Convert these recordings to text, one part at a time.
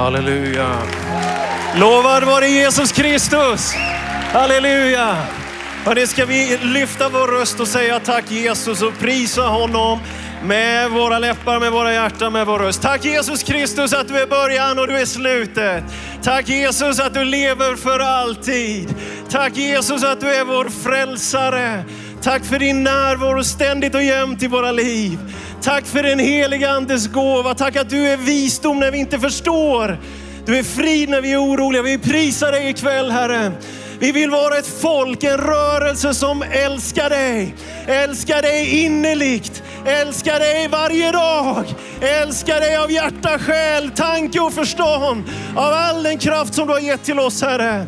Halleluja. Lovad vare Jesus Kristus. Halleluja. Hörrni, ska vi lyfta vår röst och säga tack Jesus och prisa honom med våra läppar, med våra hjärtan, med vår röst. Tack Jesus Kristus att du är början och du är slutet. Tack Jesus att du lever för alltid. Tack Jesus att du är vår frälsare. Tack för din närvaro ständigt och jämt i våra liv. Tack för den heliga Andes gåva. Tack att du är visdom när vi inte förstår. Du är frid när vi är oroliga. Vi prisar dig ikväll Herre. Vi vill vara ett folk, en rörelse som älskar dig. Älskar dig innerligt. Älskar dig varje dag. Älskar dig av hjärta, själ, tanke och förstånd. Av all den kraft som du har gett till oss Herre.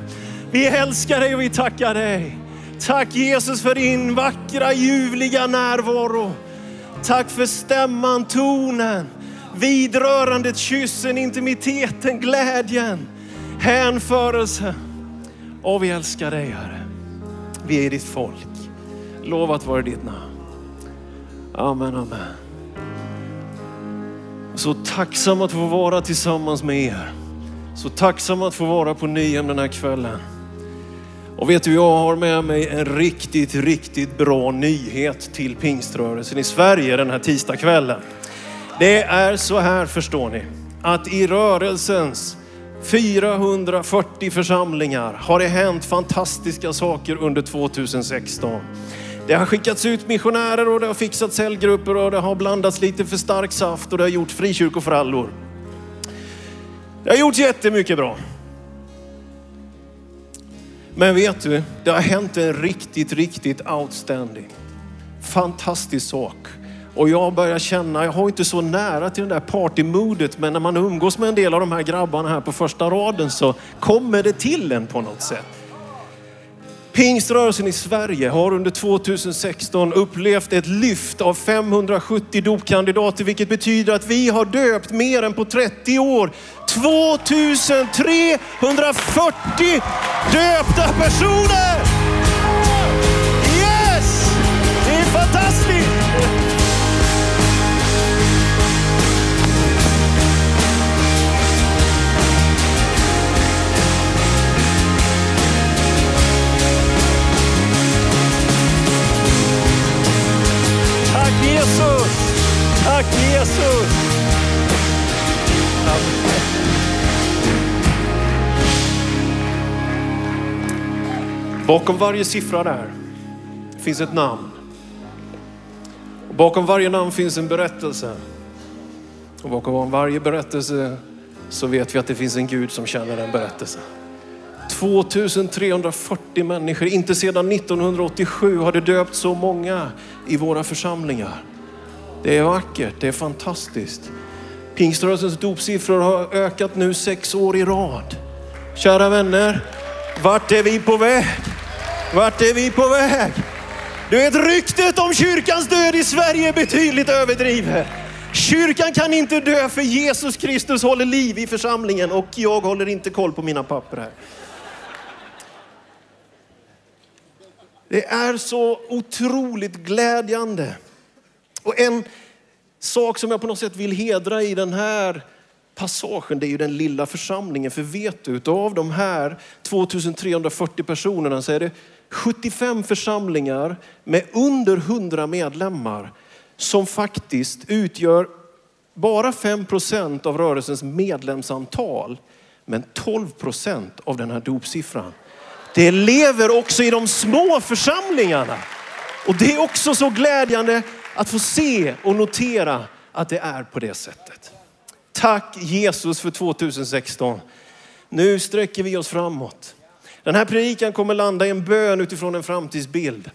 Vi älskar dig och vi tackar dig. Tack Jesus för din vackra ljuvliga närvaro. Tack för stämman, tonen, vidrörandet, kyssen, intimiteten, glädjen, hänförelsen. Och vi älskar dig Herre. Vi är ditt folk. Lovat vare ditt namn. Amen, amen. Så tacksam att få vara tillsammans med er. Så tacksam att få vara på Nyhem den här kvällen. Och vet du, jag har med mig en riktigt, riktigt bra nyhet till pingströrelsen i Sverige den här tisdagskvällen. Det är så här förstår ni, att i rörelsens 440 församlingar har det hänt fantastiska saker under 2016. Det har skickats ut missionärer och det har fixats cellgrupper och det har blandats lite för stark saft och det har gjort frikyrkofrallor. Det har gjorts jättemycket bra. Men vet du, det har hänt en riktigt, riktigt outstanding, fantastisk sak. Och jag börjar känna, jag har inte så nära till det där partymoodet, men när man umgås med en del av de här grabbarna här på första raden så kommer det till en på något sätt. Pingströrelsen i Sverige har under 2016 upplevt ett lyft av 570 dopkandidater, vilket betyder att vi har döpt mer än på 30 år. 2340 döpta personer! Bakom varje siffra där finns ett namn. Och bakom varje namn finns en berättelse. Och bakom varje berättelse så vet vi att det finns en Gud som känner den berättelsen. 2340 människor, inte sedan 1987 har det döpt så många i våra församlingar. Det är vackert, det är fantastiskt. Pingströrelsens dopsiffror har ökat nu sex år i rad. Kära vänner, vart är vi på väg? Vart är vi på väg? Du vet ryktet om kyrkans död i Sverige är betydligt överdrivet. Kyrkan kan inte dö för Jesus Kristus håller liv i församlingen och jag håller inte koll på mina papper här. Det är så otroligt glädjande. Och en sak som jag på något sätt vill hedra i den här passagen, det är ju den lilla församlingen. För vet du, av de här 2340 personerna så är det 75 församlingar med under 100 medlemmar som faktiskt utgör bara 5 procent av rörelsens medlemsantal, men 12 procent av den här dopsiffran. Det lever också i de små församlingarna. Och det är också så glädjande att få se och notera att det är på det sättet. Tack Jesus för 2016. Nu sträcker vi oss framåt. Den här predikan kommer landa i en bön utifrån en framtidsbild.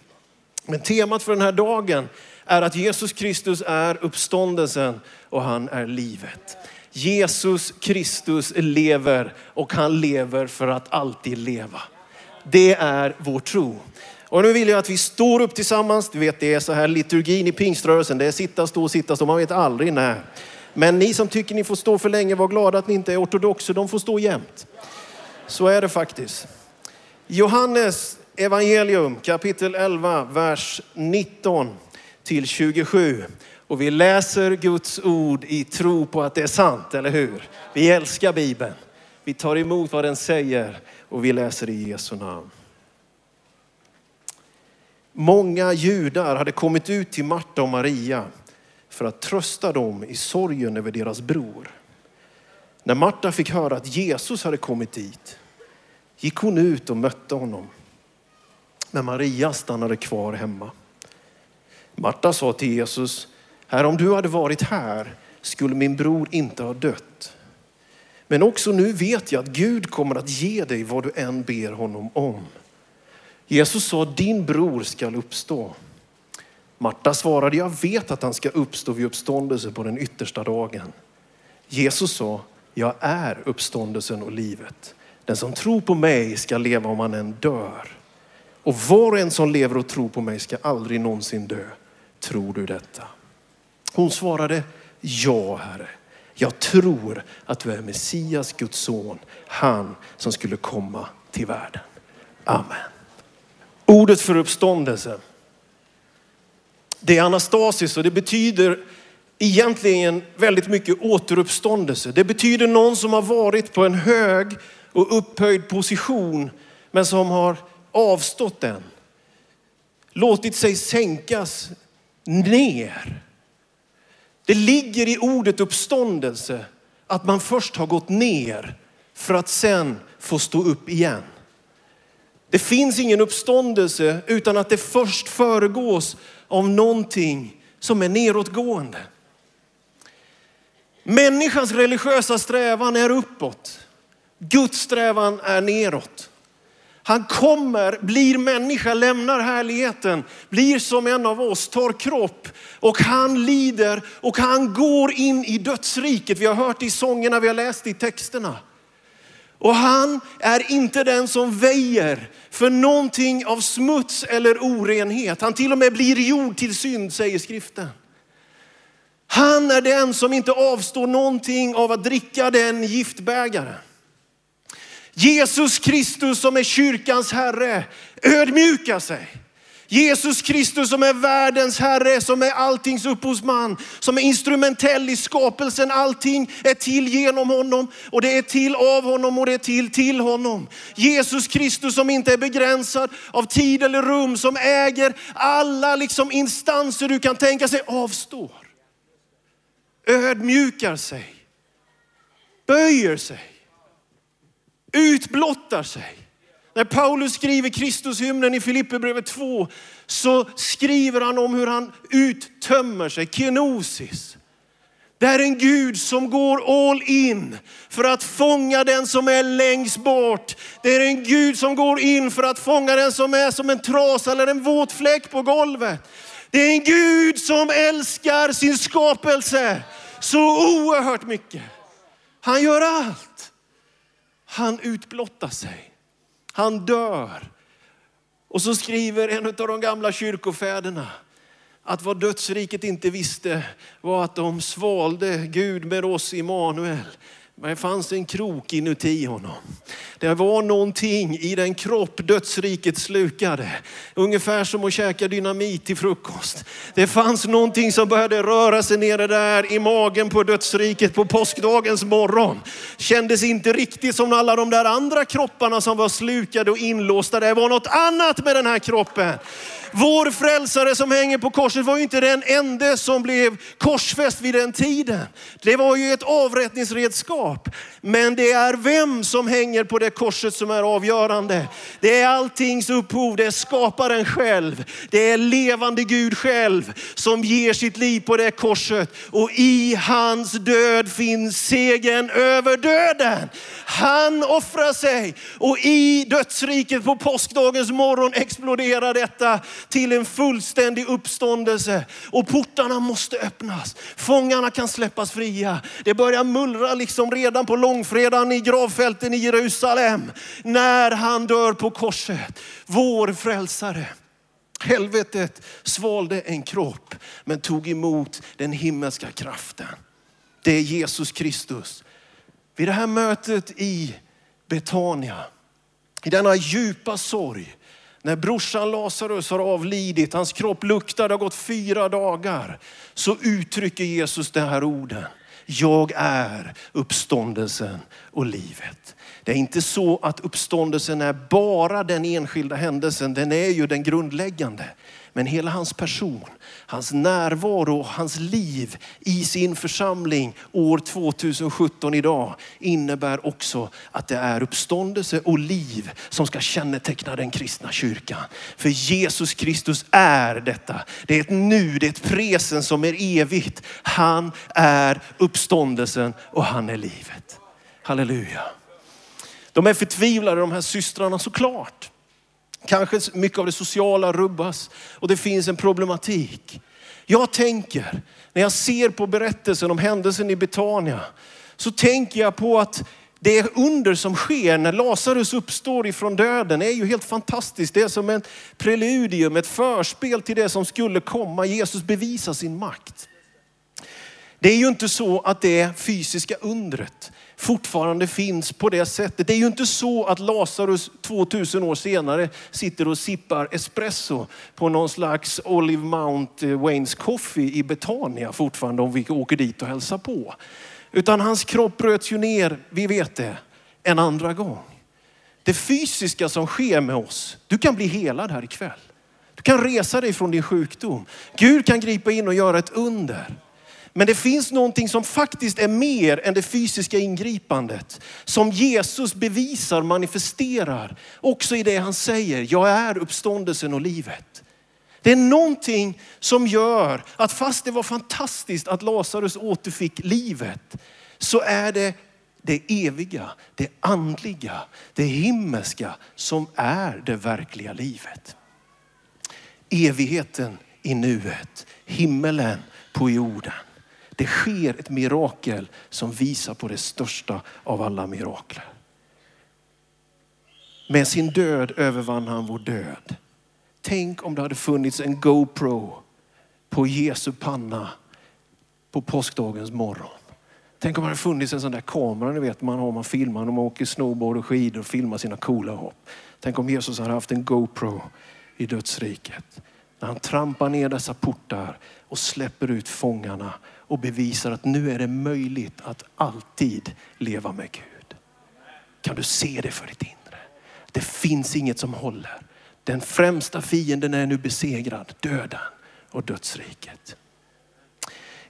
Men temat för den här dagen är att Jesus Kristus är uppståndelsen och han är livet. Jesus Kristus lever och han lever för att alltid leva. Det är vår tro. Och nu vill jag att vi står upp tillsammans. Du vet det är så här liturgin i pingströrelsen. Det är sitta, stå, sitta, stå. Man vet aldrig när. Men ni som tycker ni får stå för länge, var glada att ni inte är ortodoxer. De får stå jämt. Så är det faktiskt. Johannes evangelium kapitel 11, vers 19 till 27. Och vi läser Guds ord i tro på att det är sant, eller hur? Vi älskar Bibeln. Vi tar emot vad den säger och vi läser i Jesu namn. Många judar hade kommit ut till Marta och Maria för att trösta dem i sorgen över deras bror. När Marta fick höra att Jesus hade kommit dit gick hon ut och mötte honom. Men Maria stannade kvar hemma. Marta sa till Jesus, Herre om du hade varit här skulle min bror inte ha dött. Men också nu vet jag att Gud kommer att ge dig vad du än ber honom om. Jesus sa, din bror skall uppstå. Marta svarade, jag vet att han ska uppstå vid uppståndelse på den yttersta dagen. Jesus sa, jag är uppståndelsen och livet. Den som tror på mig ska leva om han än dör. Och var och en som lever och tror på mig ska aldrig någonsin dö. Tror du detta? Hon svarade, ja Herre. Jag tror att du är Messias, Guds son, han som skulle komma till världen. Amen. Ordet för uppståndelse. Det är anastasis och det betyder egentligen väldigt mycket återuppståndelse. Det betyder någon som har varit på en hög och upphöjd position men som har avstått den. Låtit sig sänkas ner. Det ligger i ordet uppståndelse att man först har gått ner för att sen få stå upp igen. Det finns ingen uppståndelse utan att det först föregås av någonting som är nedåtgående. Människans religiösa strävan är uppåt. Guds strävan är neråt. Han kommer, blir människa, lämnar härligheten, blir som en av oss, tar kropp och han lider och han går in i dödsriket. Vi har hört det i sångerna, vi har läst det i texterna. Och han är inte den som väjer för någonting av smuts eller orenhet. Han till och med blir jord till synd säger skriften. Han är den som inte avstår någonting av att dricka den giftbägaren. Jesus Kristus som är kyrkans Herre ödmjukar sig. Jesus Kristus som är världens Herre, som är alltings upphovsman, som är instrumentell i skapelsen. Allting är till genom honom och det är till av honom och det är till till honom. Jesus Kristus som inte är begränsad av tid eller rum, som äger alla liksom instanser du kan tänka sig, avstår. Ödmjukar sig, böjer sig, utblottar sig. När Paulus skriver Kristushymnen i Filipperbrevet 2 så skriver han om hur han uttömmer sig, kenosis. Det är en Gud som går all in för att fånga den som är längst bort. Det är en Gud som går in för att fånga den som är som en trasa eller en våt fläck på golvet. Det är en Gud som älskar sin skapelse så oerhört mycket. Han gör allt. Han utblottar sig. Han dör. Och så skriver en av de gamla kyrkofäderna att vad dödsriket inte visste var att de svalde Gud med oss, Immanuel. Men det fanns en krok inuti honom. Det var någonting i den kropp dödsriket slukade. Ungefär som att käka dynamit till frukost. Det fanns någonting som började röra sig nere där i magen på dödsriket på påskdagens morgon. Kändes inte riktigt som alla de där andra kropparna som var slukade och inlåsta. Det var något annat med den här kroppen. Vår frälsare som hänger på korset var ju inte den enda som blev korsfäst vid den tiden. Det var ju ett avrättningsredskap. Men det är vem som hänger på det korset som är avgörande. Det är alltings upphov, det är skaparen själv. Det är levande Gud själv som ger sitt liv på det korset. Och i hans död finns segern över döden. Han offrar sig och i dödsriket på påskdagens morgon exploderar detta till en fullständig uppståndelse. Och portarna måste öppnas. Fångarna kan släppas fria. Det börjar mullra liksom redan på långfredagen i gravfälten i Jerusalem. När han dör på korset. Vår frälsare. Helvetet svalde en kropp men tog emot den himmelska kraften. Det är Jesus Kristus. Vid det här mötet i Betania, i denna djupa sorg, när brorsan Lazarus har avlidit, hans kropp luktar, det har gått fyra dagar, så uttrycker Jesus de här orden. Jag är uppståndelsen och livet. Det är inte så att uppståndelsen är bara den enskilda händelsen, den är ju den grundläggande. Men hela hans person, hans närvaro, och hans liv i sin församling år 2017 idag innebär också att det är uppståndelse och liv som ska känneteckna den kristna kyrkan. För Jesus Kristus är detta. Det är ett nu, det är ett presen som är evigt. Han är uppståndelsen och han är livet. Halleluja. De är förtvivlade de här systrarna såklart. Kanske mycket av det sociala rubbas och det finns en problematik. Jag tänker, när jag ser på berättelsen om händelsen i Betania, så tänker jag på att det under som sker när Lazarus uppstår ifrån döden är ju helt fantastiskt. Det är som ett preludium, ett förspel till det som skulle komma. Jesus bevisar sin makt. Det är ju inte så att det fysiska undret fortfarande finns på det sättet. Det är ju inte så att Lazarus 2000 år senare sitter och sippar espresso på någon slags Olive Mount eh, Waynes Coffee i Betania fortfarande om vi åker dit och hälsar på. Utan hans kropp bröts ju ner, vi vet det, en andra gång. Det fysiska som sker med oss, du kan bli helad här ikväll. Du kan resa dig från din sjukdom. Gud kan gripa in och göra ett under. Men det finns någonting som faktiskt är mer än det fysiska ingripandet. Som Jesus bevisar, manifesterar. Också i det han säger, jag är uppståndelsen och livet. Det är någonting som gör att fast det var fantastiskt att Lazarus återfick livet, så är det det eviga, det andliga, det himmelska som är det verkliga livet. Evigheten i nuet, himmelen på jorden. Det sker ett mirakel som visar på det största av alla mirakler. Med sin död övervann han vår död. Tänk om det hade funnits en GoPro på Jesu panna på påskdagens morgon. Tänk om det hade funnits en sån där kamera ni vet man har man filmar när man åker snowboard och skidor och filmar sina coola hopp. Tänk om Jesus hade haft en GoPro i dödsriket. När han trampar ner dessa portar och släpper ut fångarna och bevisar att nu är det möjligt att alltid leva med Gud. Kan du se det för ditt inre? Det finns inget som håller. Den främsta fienden är nu besegrad, döden och dödsriket.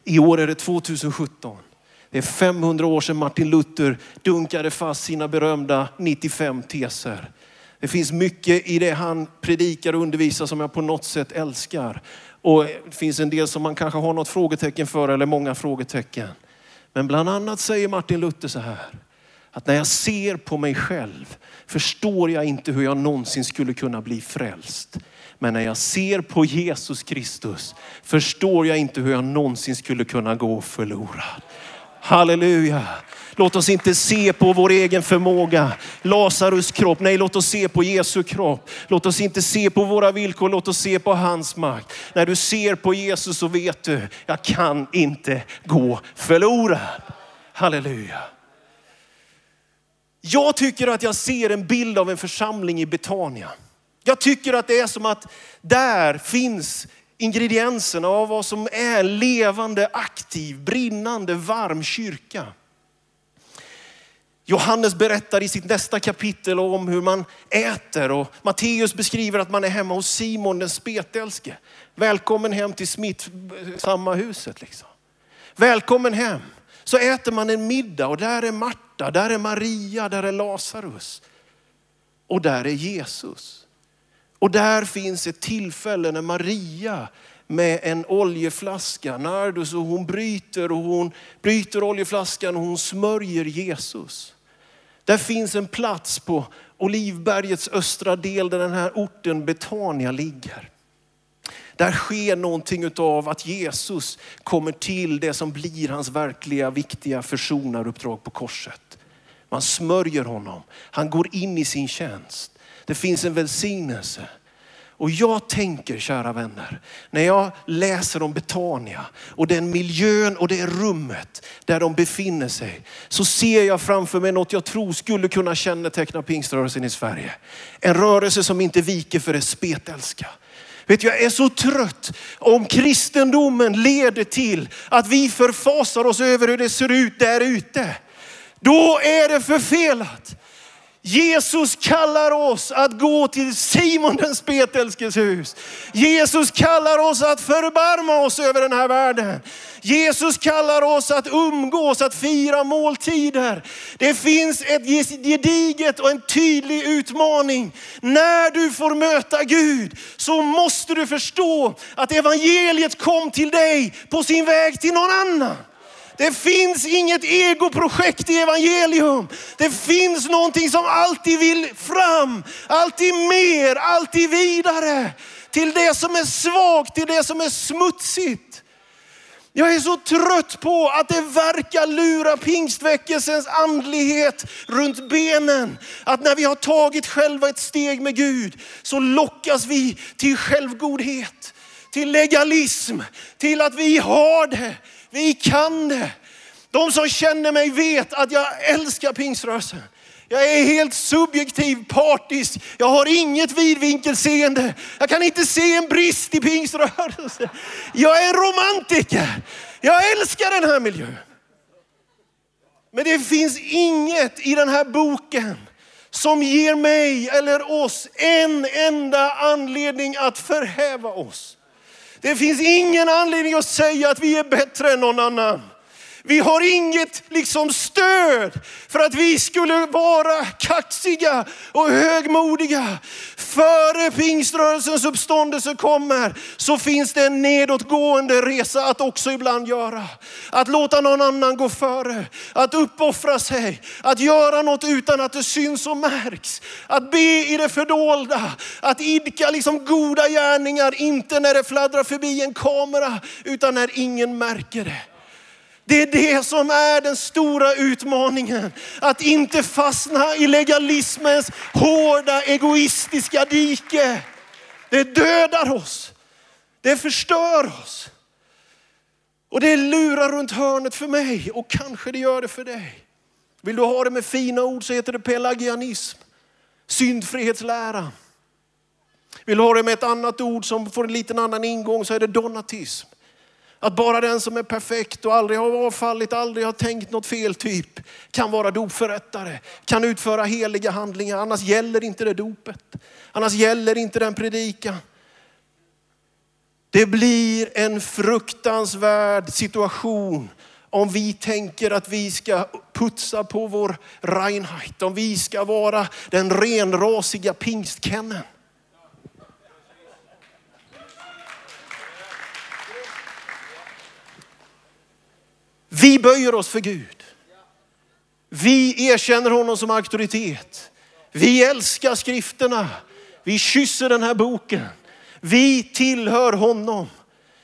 I år är det 2017. Det är 500 år sedan Martin Luther dunkade fast sina berömda 95 teser. Det finns mycket i det han predikar och undervisar som jag på något sätt älskar. Och det finns en del som man kanske har något frågetecken för eller många frågetecken. Men bland annat säger Martin Luther så här, att när jag ser på mig själv förstår jag inte hur jag någonsin skulle kunna bli frälst. Men när jag ser på Jesus Kristus förstår jag inte hur jag någonsin skulle kunna gå förlorad. Halleluja. Låt oss inte se på vår egen förmåga, Lazarus kropp. Nej, låt oss se på Jesu kropp. Låt oss inte se på våra villkor, låt oss se på hans makt. När du ser på Jesus så vet du, jag kan inte gå förlorad. Halleluja. Jag tycker att jag ser en bild av en församling i Betania. Jag tycker att det är som att där finns ingredienserna av vad som är en levande, aktiv, brinnande, varm kyrka. Johannes berättar i sitt nästa kapitel om hur man äter och Matteus beskriver att man är hemma hos Simon den spetälske. Välkommen hem till Smith, samma huset liksom. Välkommen hem. Så äter man en middag och där är Marta, där är Maria, där är Lazarus. Och där är Jesus. Och där finns ett tillfälle när Maria med en oljeflaska, nardus, och hon bryter och hon bryter oljeflaskan och hon smörjer Jesus. Där finns en plats på Olivbergets östra del där den här orten Betania ligger. Där sker någonting av att Jesus kommer till det som blir hans verkliga viktiga försonaruppdrag på korset. Man smörjer honom. Han går in i sin tjänst. Det finns en välsignelse. Och jag tänker, kära vänner, när jag läser om Betania och den miljön och det rummet där de befinner sig, så ser jag framför mig något jag tror skulle kunna känneteckna pingströrelsen i Sverige. En rörelse som inte viker för det spetälska. Vet jag är så trött om kristendomen leder till att vi förfasar oss över hur det ser ut där ute. Då är det förfelat. Jesus kallar oss att gå till Simon den spetälskes hus. Jesus kallar oss att förbarma oss över den här världen. Jesus kallar oss att umgås, att fira måltider. Det finns ett gediget och en tydlig utmaning. När du får möta Gud så måste du förstå att evangeliet kom till dig på sin väg till någon annan. Det finns inget egoprojekt i evangelium. Det finns någonting som alltid vill fram, alltid mer, alltid vidare. Till det som är svagt, till det som är smutsigt. Jag är så trött på att det verkar lura pingstväckelsens andlighet runt benen. Att när vi har tagit själva ett steg med Gud så lockas vi till självgodhet, till legalism, till att vi har det. Vi kan det. De som känner mig vet att jag älskar pingströrelsen. Jag är helt subjektiv, partisk. Jag har inget vidvinkelseende. Jag kan inte se en brist i pingströrelsen. Jag är romantiker. Jag älskar den här miljön. Men det finns inget i den här boken som ger mig eller oss en enda anledning att förhäva oss. Det finns ingen anledning att säga att vi är bättre än någon annan. Vi har inget liksom stöd för att vi skulle vara kaxiga och högmodiga. Före pingströrelsens uppståndelse kommer så finns det en nedåtgående resa att också ibland göra. Att låta någon annan gå före, att uppoffra sig, att göra något utan att det syns och märks. Att be i det fördolda, att idka liksom goda gärningar, inte när det fladdrar förbi en kamera utan när ingen märker det. Det är det som är den stora utmaningen. Att inte fastna i legalismens hårda egoistiska dike. Det dödar oss. Det förstör oss. Och det lurar runt hörnet för mig och kanske det gör det för dig. Vill du ha det med fina ord så heter det pelagianism, syndfrihetslära. Vill du ha det med ett annat ord som får en liten annan ingång så är det donatism. Att bara den som är perfekt och aldrig har avfallit, aldrig har tänkt något fel typ kan vara dopförrättare, kan utföra heliga handlingar. Annars gäller inte det dopet. Annars gäller inte den predikan. Det blir en fruktansvärd situation om vi tänker att vi ska putsa på vår Reinheit, om vi ska vara den renrasiga pingstkennen. Vi böjer oss för Gud. Vi erkänner honom som auktoritet. Vi älskar skrifterna. Vi kysser den här boken. Vi tillhör honom.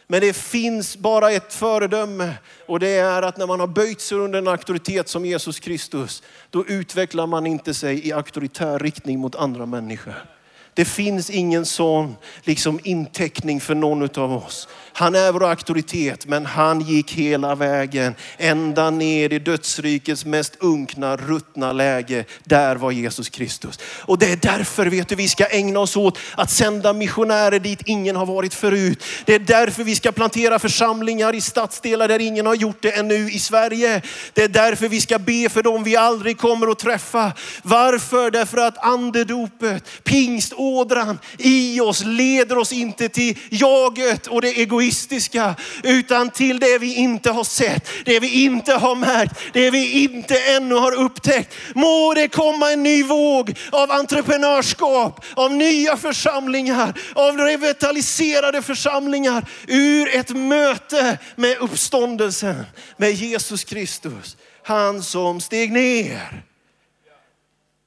Men det finns bara ett föredöme och det är att när man har böjt sig under en auktoritet som Jesus Kristus, då utvecklar man inte sig i auktoritär riktning mot andra människor. Det finns ingen sån liksom inteckning för någon av oss. Han är vår auktoritet, men han gick hela vägen ända ner i dödsrikets mest unkna, ruttna läge. Där var Jesus Kristus. Och det är därför vet du, vi ska ägna oss åt att sända missionärer dit ingen har varit förut. Det är därför vi ska plantera församlingar i stadsdelar där ingen har gjort det ännu i Sverige. Det är därför vi ska be för dem vi aldrig kommer att träffa. Varför? Därför att andedopet, pingst, pingstådran i oss leder oss inte till jaget och det egoistiska, utan till det vi inte har sett, det vi inte har märkt, det vi inte ännu har upptäckt. Må det komma en ny våg av entreprenörskap, av nya församlingar, av revitaliserade församlingar ur ett möte med uppståndelsen, med Jesus Kristus. Han som steg ner.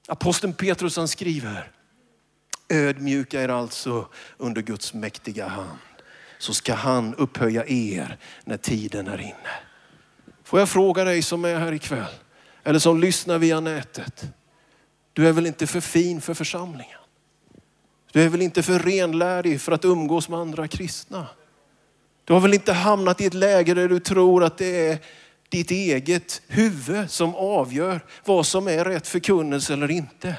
Aposteln Petrus han skriver, ödmjuka er alltså under Guds mäktiga hand så ska han upphöja er när tiden är inne. Får jag fråga dig som är här ikväll eller som lyssnar via nätet. Du är väl inte för fin för församlingen? Du är väl inte för renlärig för att umgås med andra kristna? Du har väl inte hamnat i ett läge där du tror att det är ditt eget huvud som avgör vad som är rätt förkunnelse eller inte.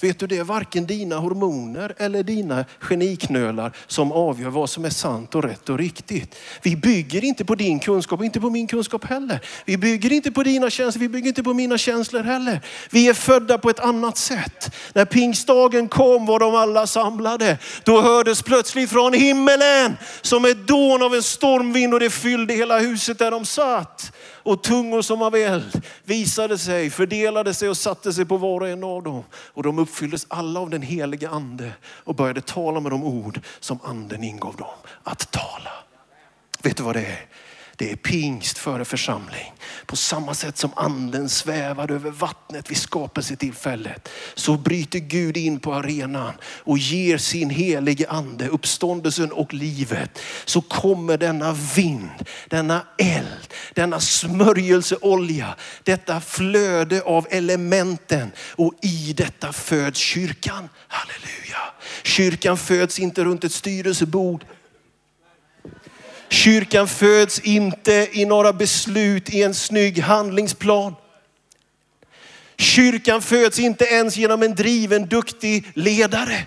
Vet du, det är varken dina hormoner eller dina geniknölar som avgör vad som är sant och rätt och riktigt. Vi bygger inte på din kunskap, inte på min kunskap heller. Vi bygger inte på dina känslor, vi bygger inte på mina känslor heller. Vi är födda på ett annat sätt. När pingstdagen kom var de alla samlade. Då hördes plötsligt från himmelen som ett dån av en stormvind och det fyllde hela huset där de satt och tungor som av eld visade sig, fördelade sig och satte sig på var och en av dem. Och de uppfylldes alla av den helige ande och började tala med de ord som anden ingav dem att tala. Vet du vad det är? Det är pingst före församling. På samma sätt som anden svävade över vattnet vid skapelsetillfället så bryter Gud in på arenan och ger sin helige ande uppståndelsen och livet. Så kommer denna vind, denna eld, denna smörjelseolja, detta flöde av elementen och i detta föds kyrkan. Halleluja. Kyrkan föds inte runt ett styrelsebord Kyrkan föds inte i några beslut i en snygg handlingsplan. Kyrkan föds inte ens genom en driven, duktig ledare.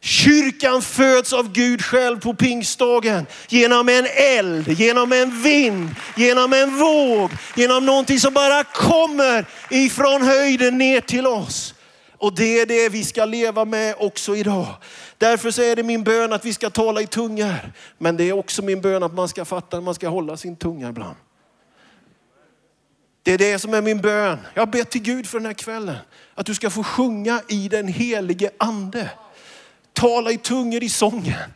Kyrkan föds av Gud själv på pingstdagen genom en eld, genom en vind, genom en våg, genom någonting som bara kommer ifrån höjden ner till oss. Och det är det vi ska leva med också idag. Därför så är det min bön att vi ska tala i tungor. Men det är också min bön att man ska fatta att man ska hålla sin tunga ibland. Det är det som är min bön. Jag ber till Gud för den här kvällen. Att du ska få sjunga i den helige ande. Tala i tungor i sången.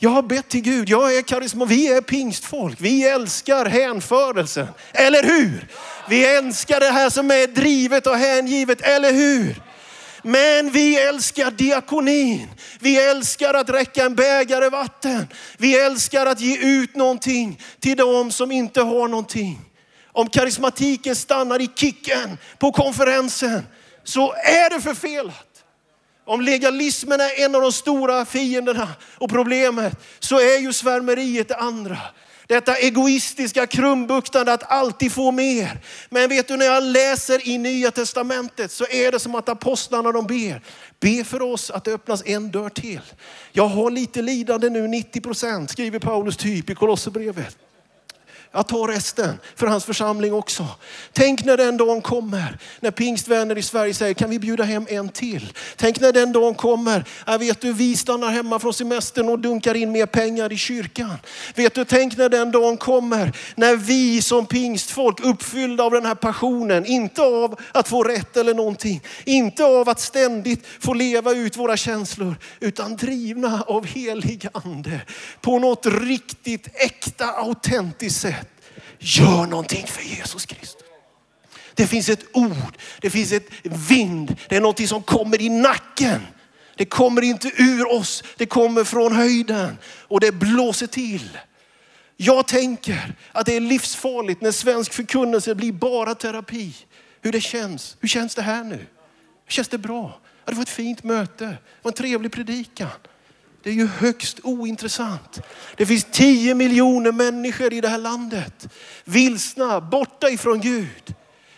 Jag har bett till Gud, jag är karisma, vi är pingstfolk. Vi älskar hänförelsen, eller hur? Vi älskar det här som är drivet och hängivet, eller hur? Men vi älskar diakonin. Vi älskar att räcka en bägare vatten. Vi älskar att ge ut någonting till dem som inte har någonting. Om karismatiken stannar i kicken på konferensen så är det förfelat. Om legalismen är en av de stora fienderna och problemet så är ju svärmeriet det andra. Detta egoistiska krumbuktande att alltid få mer. Men vet du när jag läser i nya testamentet så är det som att apostlarna de ber. Be för oss att det öppnas en dörr till. Jag har lite lidande nu, 90 procent skriver Paulus typ i Kolosserbrevet. Jag tar resten för hans församling också. Tänk när den dagen kommer, när pingstvänner i Sverige säger, kan vi bjuda hem en till? Tänk när den dagen kommer, jag vet du, vi stannar hemma från semestern och dunkar in mer pengar i kyrkan. Vet du, tänk när den dagen kommer, när vi som pingstfolk uppfyllda av den här passionen, inte av att få rätt eller någonting, inte av att ständigt få leva ut våra känslor, utan drivna av helig ande på något riktigt äkta, autentiskt sätt Gör någonting för Jesus Kristus. Det finns ett ord, det finns ett vind, det är någonting som kommer i nacken. Det kommer inte ur oss, det kommer från höjden och det blåser till. Jag tänker att det är livsfarligt när svensk förkunnelse blir bara terapi. Hur det känns. Hur känns det här nu? Känns det bra? Det var ett fint möte. Det var en trevlig predikan. Det är ju högst ointressant. Det finns 10 miljoner människor i det här landet. Vilsna, borta ifrån Gud.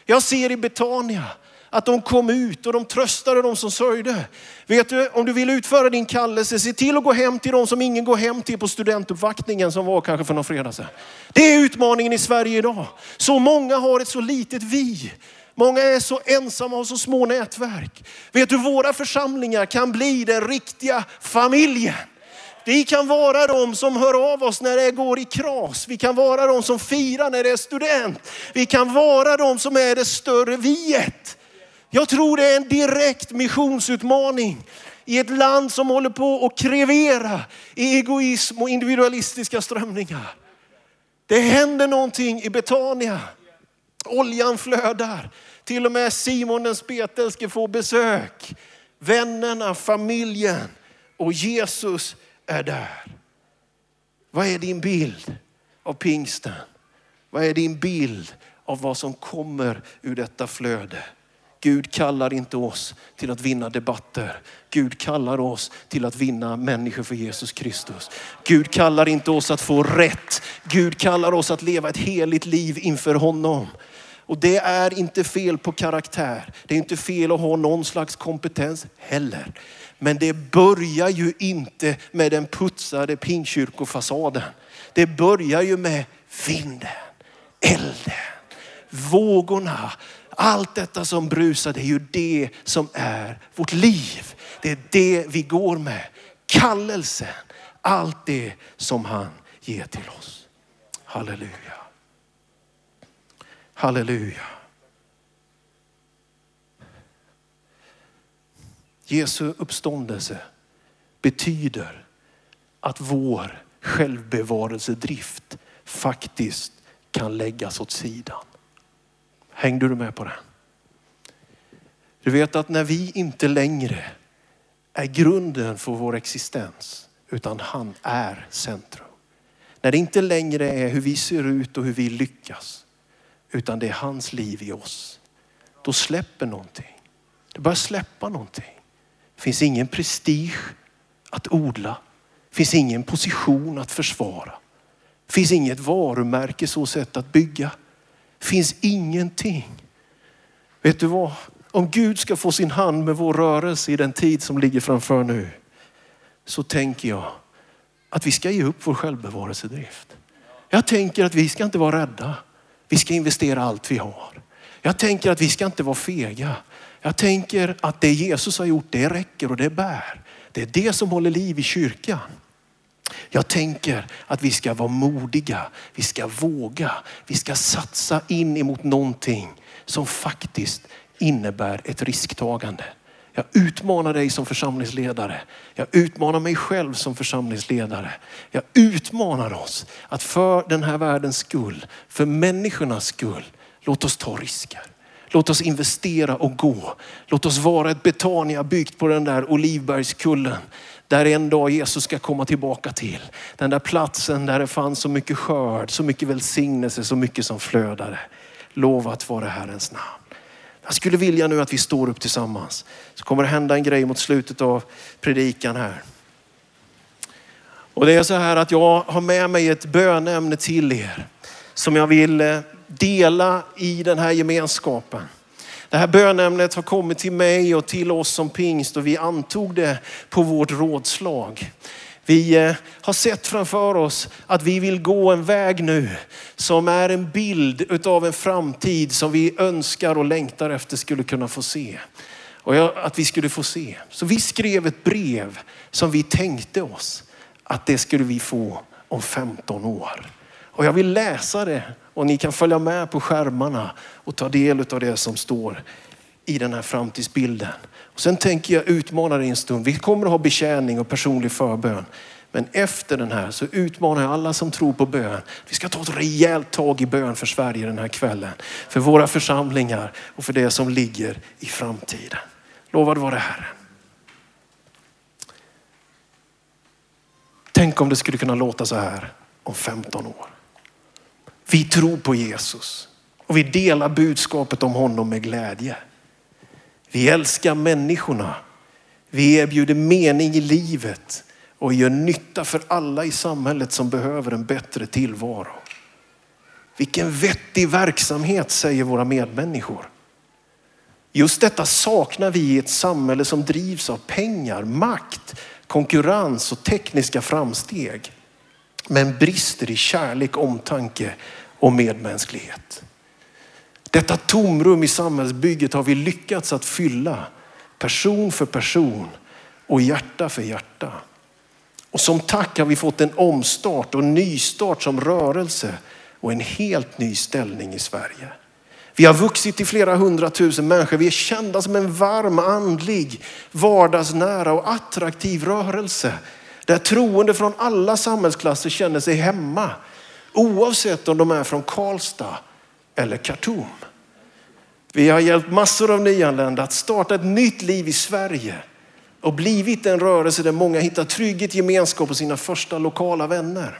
Jag ser i Betania att de kom ut och de tröstade de som sörjde. Vet du, om du vill utföra din kallelse, se till att gå hem till de som ingen går hem till på studentuppvaktningen som var kanske för någon fredag sedan. Det är utmaningen i Sverige idag. Så många har ett så litet vi. Många är så ensamma och har så små nätverk. Vet du, våra församlingar kan bli den riktiga familjen. Vi kan vara de som hör av oss när det går i kras. Vi kan vara de som firar när det är student. Vi kan vara de som är det större viet. Jag tror det är en direkt missionsutmaning i ett land som håller på att krevera i egoism och individualistiska strömningar. Det händer någonting i Betania. Oljan flödar. Till och med Simon den spetälske får besök. Vännerna, familjen och Jesus är där. Vad är din bild av pingsten? Vad är din bild av vad som kommer ur detta flöde? Gud kallar inte oss till att vinna debatter. Gud kallar oss till att vinna människor för Jesus Kristus. Gud kallar inte oss att få rätt. Gud kallar oss att leva ett heligt liv inför honom. Och det är inte fel på karaktär. Det är inte fel att ha någon slags kompetens heller. Men det börjar ju inte med den putsade pinkyrkofasaden. Det börjar ju med vinden, elden, vågorna. Allt detta som brusar, det är ju det som är vårt liv. Det är det vi går med. Kallelsen, allt det som han ger till oss. Halleluja. Halleluja. Jesu uppståndelse betyder att vår självbevarelsedrift faktiskt kan läggas åt sidan. Hängde du med på det? Du vet att när vi inte längre är grunden för vår existens, utan han är centrum. När det inte längre är hur vi ser ut och hur vi lyckas, utan det är hans liv i oss. Då släpper någonting. Det börjar släppa någonting. Det finns ingen prestige att odla. Det finns ingen position att försvara. Det finns inget varumärke så sätt att bygga. Det finns ingenting. Vet du vad? Om Gud ska få sin hand med vår rörelse i den tid som ligger framför nu, så tänker jag att vi ska ge upp vår självbevarelsedrift. Jag tänker att vi ska inte vara rädda. Vi ska investera allt vi har. Jag tänker att vi ska inte vara fega. Jag tänker att det Jesus har gjort, det räcker och det bär. Det är det som håller liv i kyrkan. Jag tänker att vi ska vara modiga, vi ska våga, vi ska satsa in emot någonting som faktiskt innebär ett risktagande. Jag utmanar dig som församlingsledare. Jag utmanar mig själv som församlingsledare. Jag utmanar oss att för den här världens skull, för människornas skull, låt oss ta risker. Låt oss investera och gå. Låt oss vara ett Betania byggt på den där Olivbergskullen. Där en dag Jesus ska komma tillbaka till. Den där platsen där det fanns så mycket skörd, så mycket välsignelse, så mycket som flödade. Lovat vare Herrens namn. Jag skulle vilja nu att vi står upp tillsammans. Så kommer det hända en grej mot slutet av predikan här. Och det är så här att jag har med mig ett bönämne till er som jag vill eh, dela i den här gemenskapen. Det här bönämnet har kommit till mig och till oss som pingst och vi antog det på vårt rådslag. Vi eh, har sett framför oss att vi vill gå en väg nu som är en bild av en framtid som vi önskar och längtar efter skulle kunna få se. Och att vi skulle få se. Så vi skrev ett brev som vi tänkte oss att det skulle vi få om 15 år. Och jag vill läsa det och ni kan följa med på skärmarna och ta del av det som står i den här framtidsbilden. Sen tänker jag utmana dig en stund. Vi kommer att ha betjäning och personlig förbön. Men efter den här så utmanar jag alla som tror på bön. Vi ska ta ett rejält tag i bön för Sverige den här kvällen. För våra församlingar och för det som ligger i framtiden. Lovad vare Herren. Tänk om det skulle kunna låta så här om 15 år. Vi tror på Jesus och vi delar budskapet om honom med glädje. Vi älskar människorna. Vi erbjuder mening i livet och gör nytta för alla i samhället som behöver en bättre tillvaro. Vilken vettig verksamhet säger våra medmänniskor. Just detta saknar vi i ett samhälle som drivs av pengar, makt, konkurrens och tekniska framsteg. Men brister i kärlek, omtanke och medmänsklighet. Detta tomrum i samhällsbygget har vi lyckats att fylla person för person och hjärta för hjärta. Och som tack har vi fått en omstart och nystart som rörelse och en helt ny ställning i Sverige. Vi har vuxit till flera hundratusen människor. Vi är kända som en varm, andlig, vardagsnära och attraktiv rörelse. Där troende från alla samhällsklasser känner sig hemma. Oavsett om de är från Karlstad eller Khartoum. Vi har hjälpt massor av nyanlända att starta ett nytt liv i Sverige och blivit en rörelse där många hittar trygghet, gemenskap och sina första lokala vänner.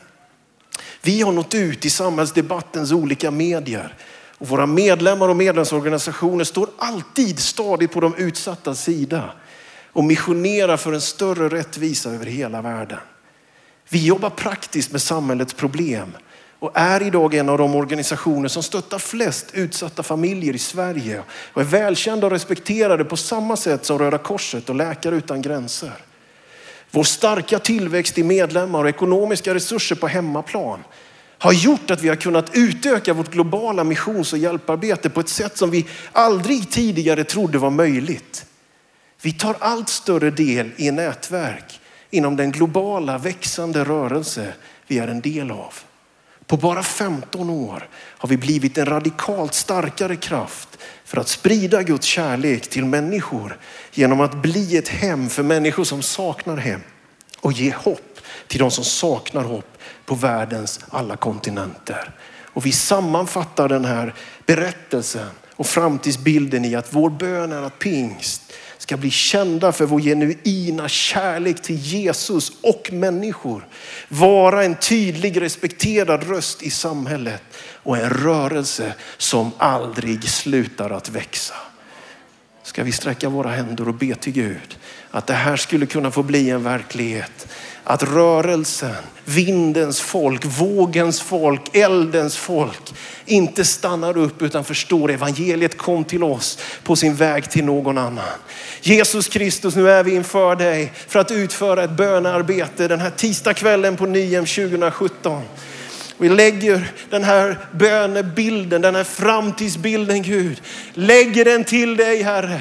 Vi har nått ut i samhällsdebattens olika medier Och våra medlemmar och medlemsorganisationer står alltid stadigt på de utsatta sida och missionerar för en större rättvisa över hela världen. Vi jobbar praktiskt med samhällets problem och är idag en av de organisationer som stöttar flest utsatta familjer i Sverige och är välkända och respekterade på samma sätt som Röda Korset och Läkare utan gränser. Vår starka tillväxt i medlemmar och ekonomiska resurser på hemmaplan har gjort att vi har kunnat utöka vårt globala missions och hjälparbete på ett sätt som vi aldrig tidigare trodde var möjligt. Vi tar allt större del i nätverk inom den globala växande rörelse vi är en del av. På bara 15 år har vi blivit en radikalt starkare kraft för att sprida Guds kärlek till människor genom att bli ett hem för människor som saknar hem och ge hopp till de som saknar hopp på världens alla kontinenter. Och vi sammanfattar den här berättelsen och framtidsbilden i att vår bön är att pingst ska bli kända för vår genuina kärlek till Jesus och människor. Vara en tydlig respekterad röst i samhället och en rörelse som aldrig slutar att växa. Ska vi sträcka våra händer och be till Gud att det här skulle kunna få bli en verklighet att rörelsen, vindens folk, vågens folk, eldens folk inte stannar upp utan förstår evangeliet kom till oss på sin väg till någon annan. Jesus Kristus, nu är vi inför dig för att utföra ett bönearbete den här tisdagskvällen på Nyhem 2017. Vi lägger den här bönebilden, den här framtidsbilden Gud, lägger den till dig Herre.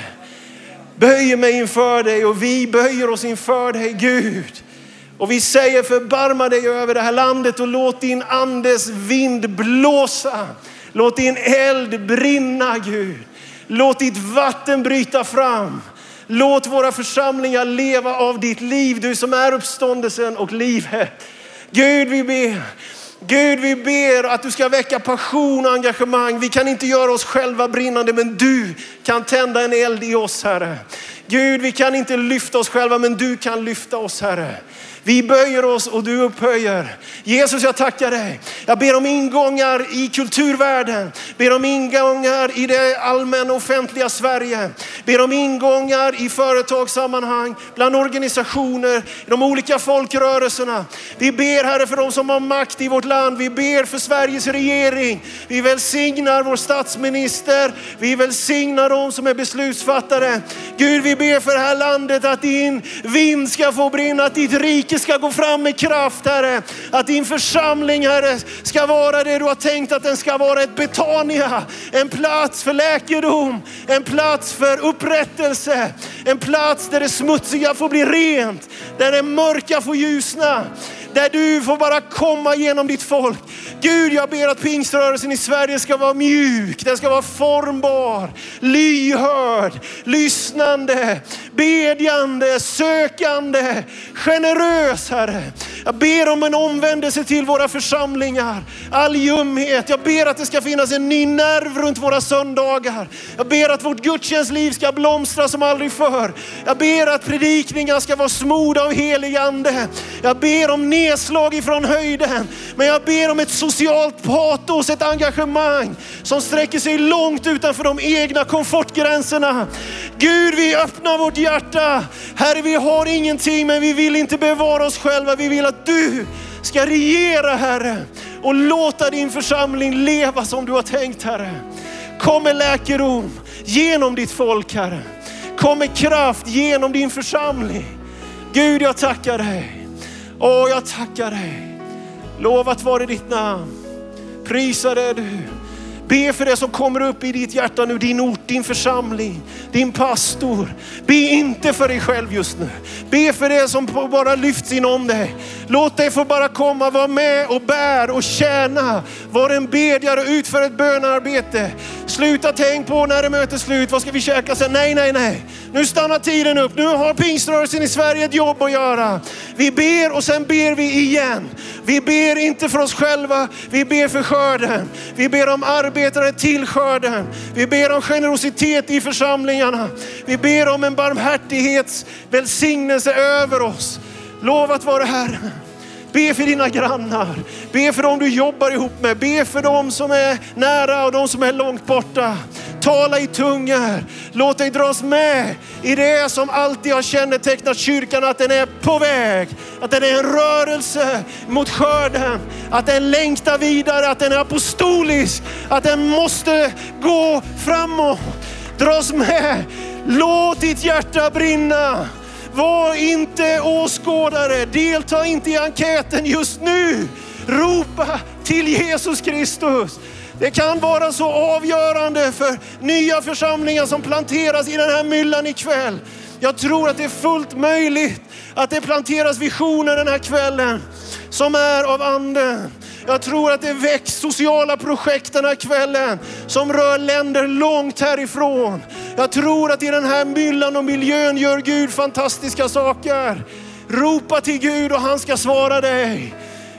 Böjer mig inför dig och vi böjer oss inför dig Gud. Och vi säger förbarma dig över det här landet och låt din andes vind blåsa. Låt din eld brinna Gud. Låt ditt vatten bryta fram. Låt våra församlingar leva av ditt liv, du som är uppståndelsen och livet. Gud vi ber, Gud vi ber att du ska väcka passion och engagemang. Vi kan inte göra oss själva brinnande men du kan tända en eld i oss Herre. Gud vi kan inte lyfta oss själva men du kan lyfta oss Herre. Vi böjer oss och du upphöjer. Jesus, jag tackar dig. Jag ber om ingångar i kulturvärlden. Ber om ingångar i det allmänna offentliga Sverige. Ber om ingångar i företagssammanhang, bland organisationer, i de olika folkrörelserna. Vi ber Herre för de som har makt i vårt land. Vi ber för Sveriges regering. Vi välsignar vår statsminister. Vi välsignar de som är beslutsfattare. Gud, vi ber för det här landet att din vind ska få brinna, att ditt rike ska gå fram med kraft Herre. Att din församling Herre ska vara det du har tänkt att den ska vara. Ett Betania, en plats för läkedom, en plats för upprättelse, en plats där det smutsiga får bli rent, där det mörka får ljusna. Där du får bara komma genom ditt folk. Gud, jag ber att pingströrelsen i Sverige ska vara mjuk, den ska vara formbar, lyhörd, lyssnande, bedjande, sökande, generös Herre. Jag ber om en omvändelse till våra församlingar. All ljumhet. Jag ber att det ska finnas en ny nerv runt våra söndagar. Jag ber att vårt gudstjänstliv ska blomstra som aldrig förr. Jag ber att predikningar ska vara smorda av helig ande. Jag ber om nedslag ifrån höjden. Men jag ber om ett socialt patos, ett engagemang som sträcker sig långt utanför de egna komfortgränserna. Gud, vi öppnar vårt hjärta. Herre, vi har ingenting men vi vill inte bevara oss själva. Vi vill att du ska regera Herre och låta din församling leva som du har tänkt Herre. Kom med läkedom genom ditt folk Herre. Kom med kraft genom din församling. Gud jag tackar dig. Åh jag tackar dig. Lovat vare ditt namn. Prisa är du. Be för det som kommer upp i ditt hjärta nu, din ort, din församling, din pastor. Be inte för dig själv just nu. Be för det som bara lyfts inom dig. Låt dig få bara komma, vara med och bär och tjäna. Var en bedjare, utför ett bönarbete. Sluta tänk på när det möter slut, vad ska vi käka sen? Nej, nej, nej. Nu stannar tiden upp. Nu har pingströrelsen i Sverige ett jobb att göra. Vi ber och sen ber vi igen. Vi ber inte för oss själva, vi ber för skörden. Vi ber om arbetare till skörden. Vi ber om generositet i församlingarna. Vi ber om en barmhärtighets välsignelse över oss. Lovat vare Herren. Be för dina grannar. Be för dem du jobbar ihop med. Be för dem som är nära och de som är långt borta. Tala i tungor. Låt dig dras med i det som alltid har kännetecknat kyrkan, att den är på väg. Att den är en rörelse mot skörden. Att den längtar vidare, att den är apostolisk. Att den måste gå framåt. Dras med. Låt ditt hjärta brinna. Var inte åskådare, delta inte i enkäten just nu. Ropa till Jesus Kristus. Det kan vara så avgörande för nya församlingar som planteras i den här myllan ikväll. Jag tror att det är fullt möjligt att det planteras visioner den här kvällen som är av anden. Jag tror att det väcks sociala projekt den här kvällen som rör länder långt härifrån. Jag tror att i den här myllan och miljön gör Gud fantastiska saker. Ropa till Gud och han ska svara dig.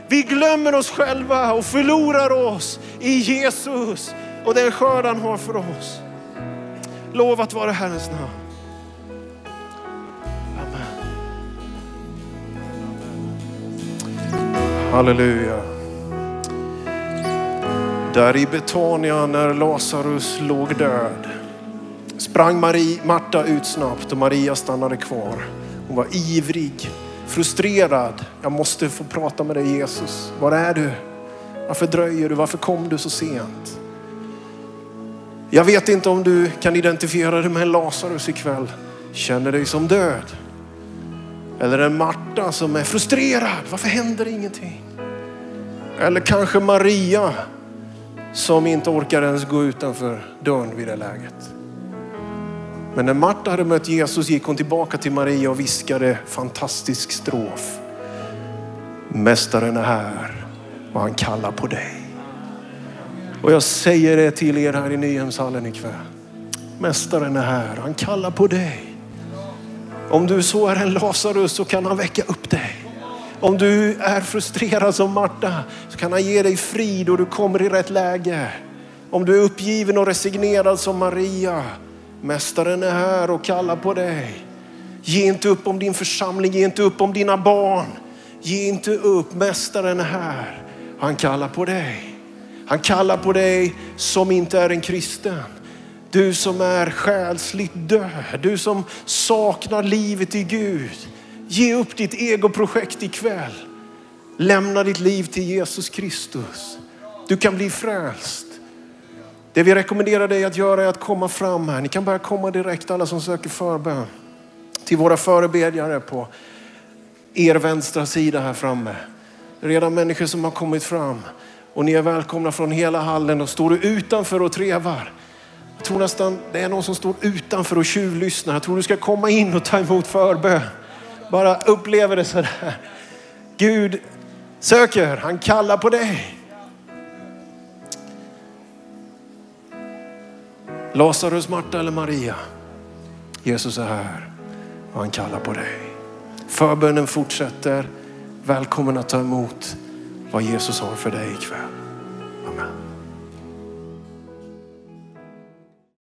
Vi glömmer oss själva och förlorar oss i Jesus och den skörd han har för oss. Lovat vare Herrens namn. Halleluja. Där i Betania när Lazarus låg död sprang Marie, Marta ut snabbt och Maria stannade kvar. Hon var ivrig, frustrerad. Jag måste få prata med dig Jesus. Var är du? Varför dröjer du? Varför kom du så sent? Jag vet inte om du kan identifiera dig med Lazarus ikväll. Känner dig som död. Eller en Marta som är frustrerad. Varför händer ingenting? Eller kanske Maria som inte orkar ens gå utanför dörren vid det läget. Men när Marta hade mött Jesus gick hon tillbaka till Maria och viskade fantastisk strof. Mästaren är här och han kallar på dig. Och jag säger det till er här i Nyhemshallen ikväll. Mästaren är här, han kallar på dig. Om du så är en Lazarus så kan han väcka upp dig. Om du är frustrerad som Marta så kan han ge dig frid och du kommer i rätt läge. Om du är uppgiven och resignerad som Maria, Mästaren är här och kallar på dig. Ge inte upp om din församling, ge inte upp om dina barn. Ge inte upp, Mästaren är här. Han kallar på dig. Han kallar på dig som inte är en kristen. Du som är själsligt död, du som saknar livet i Gud. Ge upp ditt egoprojekt ikväll. Lämna ditt liv till Jesus Kristus. Du kan bli frälst. Det vi rekommenderar dig att göra är att komma fram här. Ni kan börja komma direkt alla som söker förbön. Till våra förebedjare på er vänstra sida här framme. Redan människor som har kommit fram och ni är välkomna från hela hallen och står du utanför och trevar. Jag tror nästan det är någon som står utanför och tjuvlyssnar. Jag tror du ska komma in och ta emot förbön. Bara uppleva det sådär. Gud söker, han kallar på dig. Lazarus, Marta eller Maria. Jesus är här och han kallar på dig. Förbönen fortsätter. Välkommen att ta emot vad Jesus har för dig ikväll.